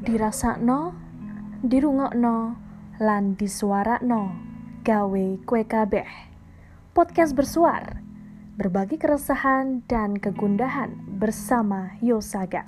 dirasakno, dirungokno, lan disuarakno gawe kue kabeh. Podcast bersuar, berbagi keresahan dan kegundahan bersama Yosaga.